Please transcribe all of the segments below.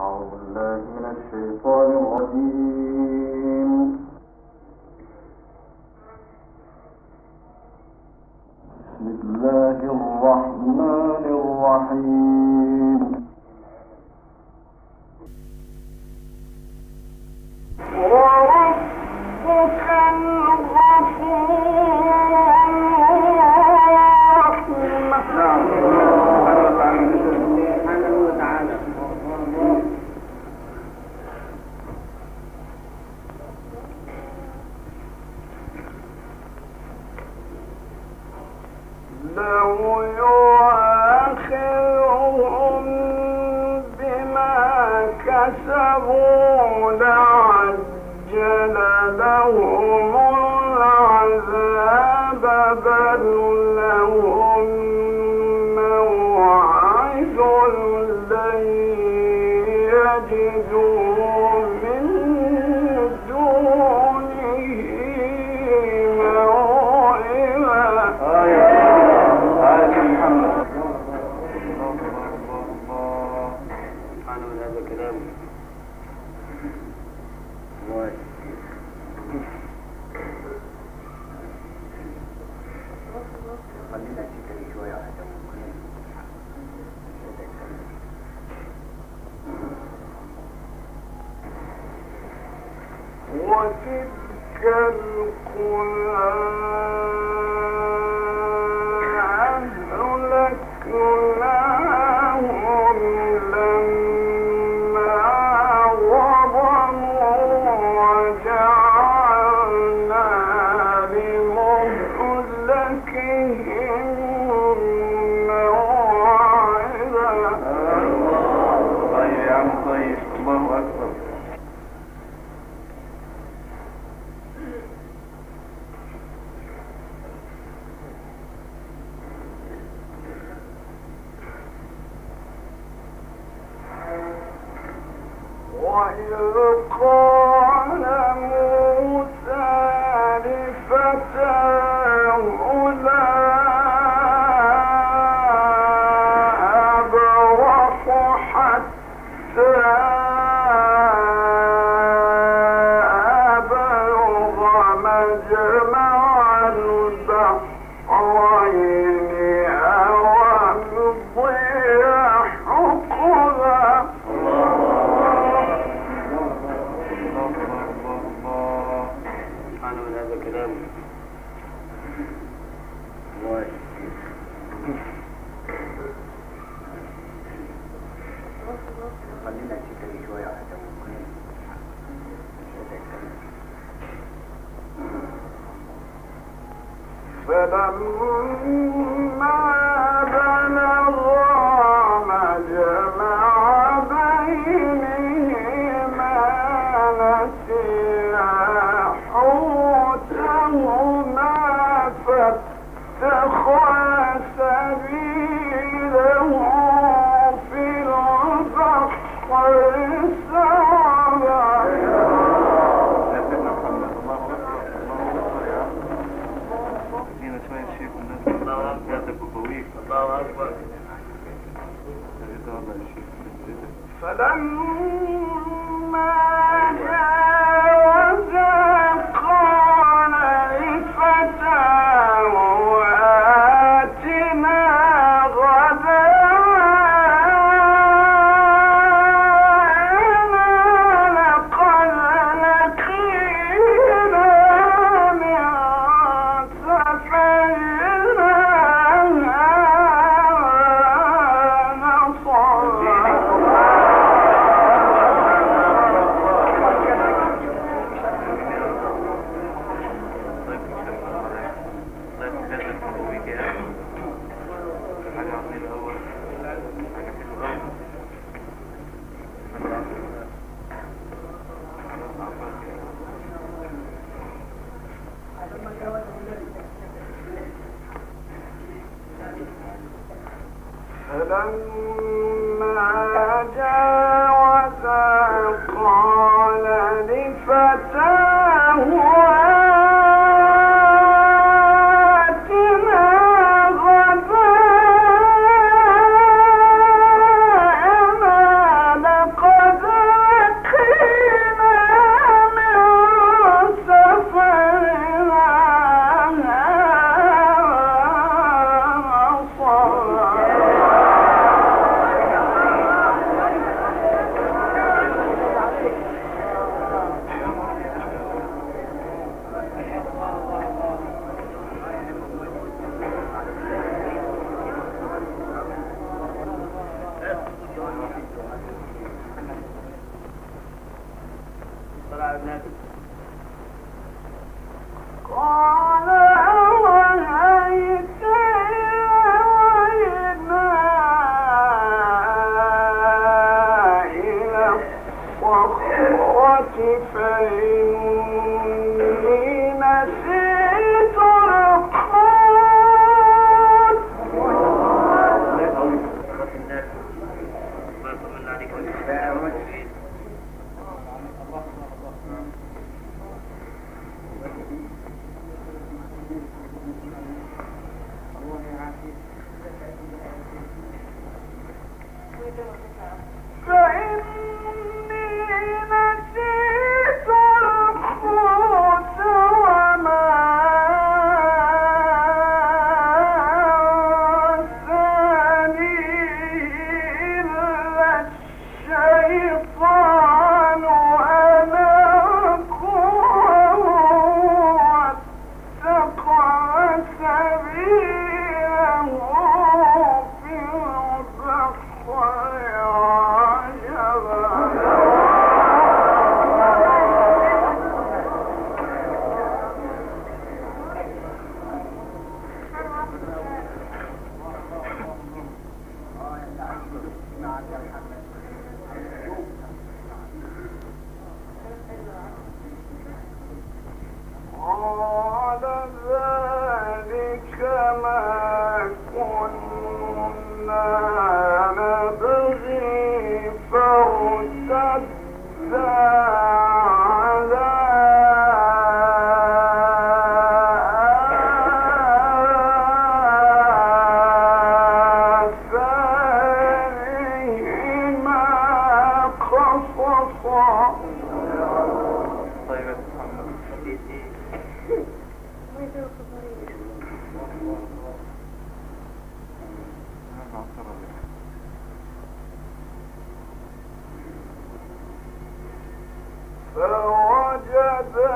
أعوذ بالله من الشيطان الرجيم. بسم الله الرحمن الرحيم. وربك الغفور الرحيم. نعم. لهم وتلك القرآن؟ أولئك الله أكبر فلما Tchau. but I imagine فوجدا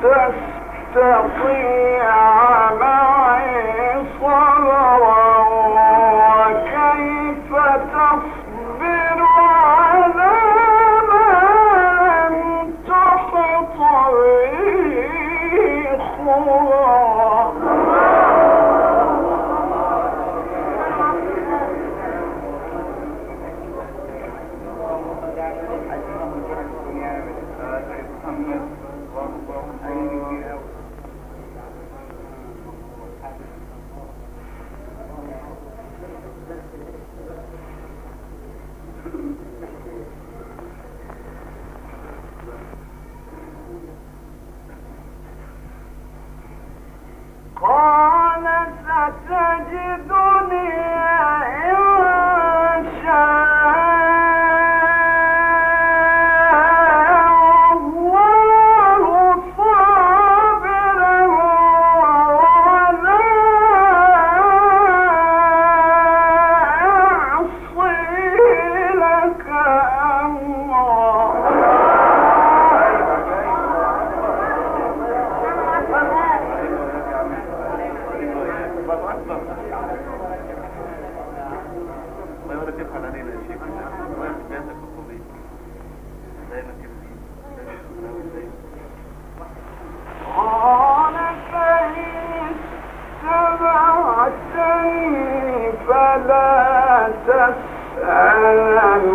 the, the, the, الله أكبر ما يقولك يفعل علينا يا شيخ ما يقولك بياتك بالطبيب دايما قال فإن سبعتين فلا تسألن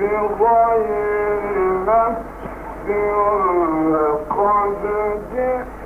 بغير نفس لقد جئت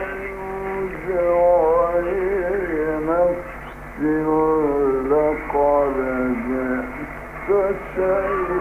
جئت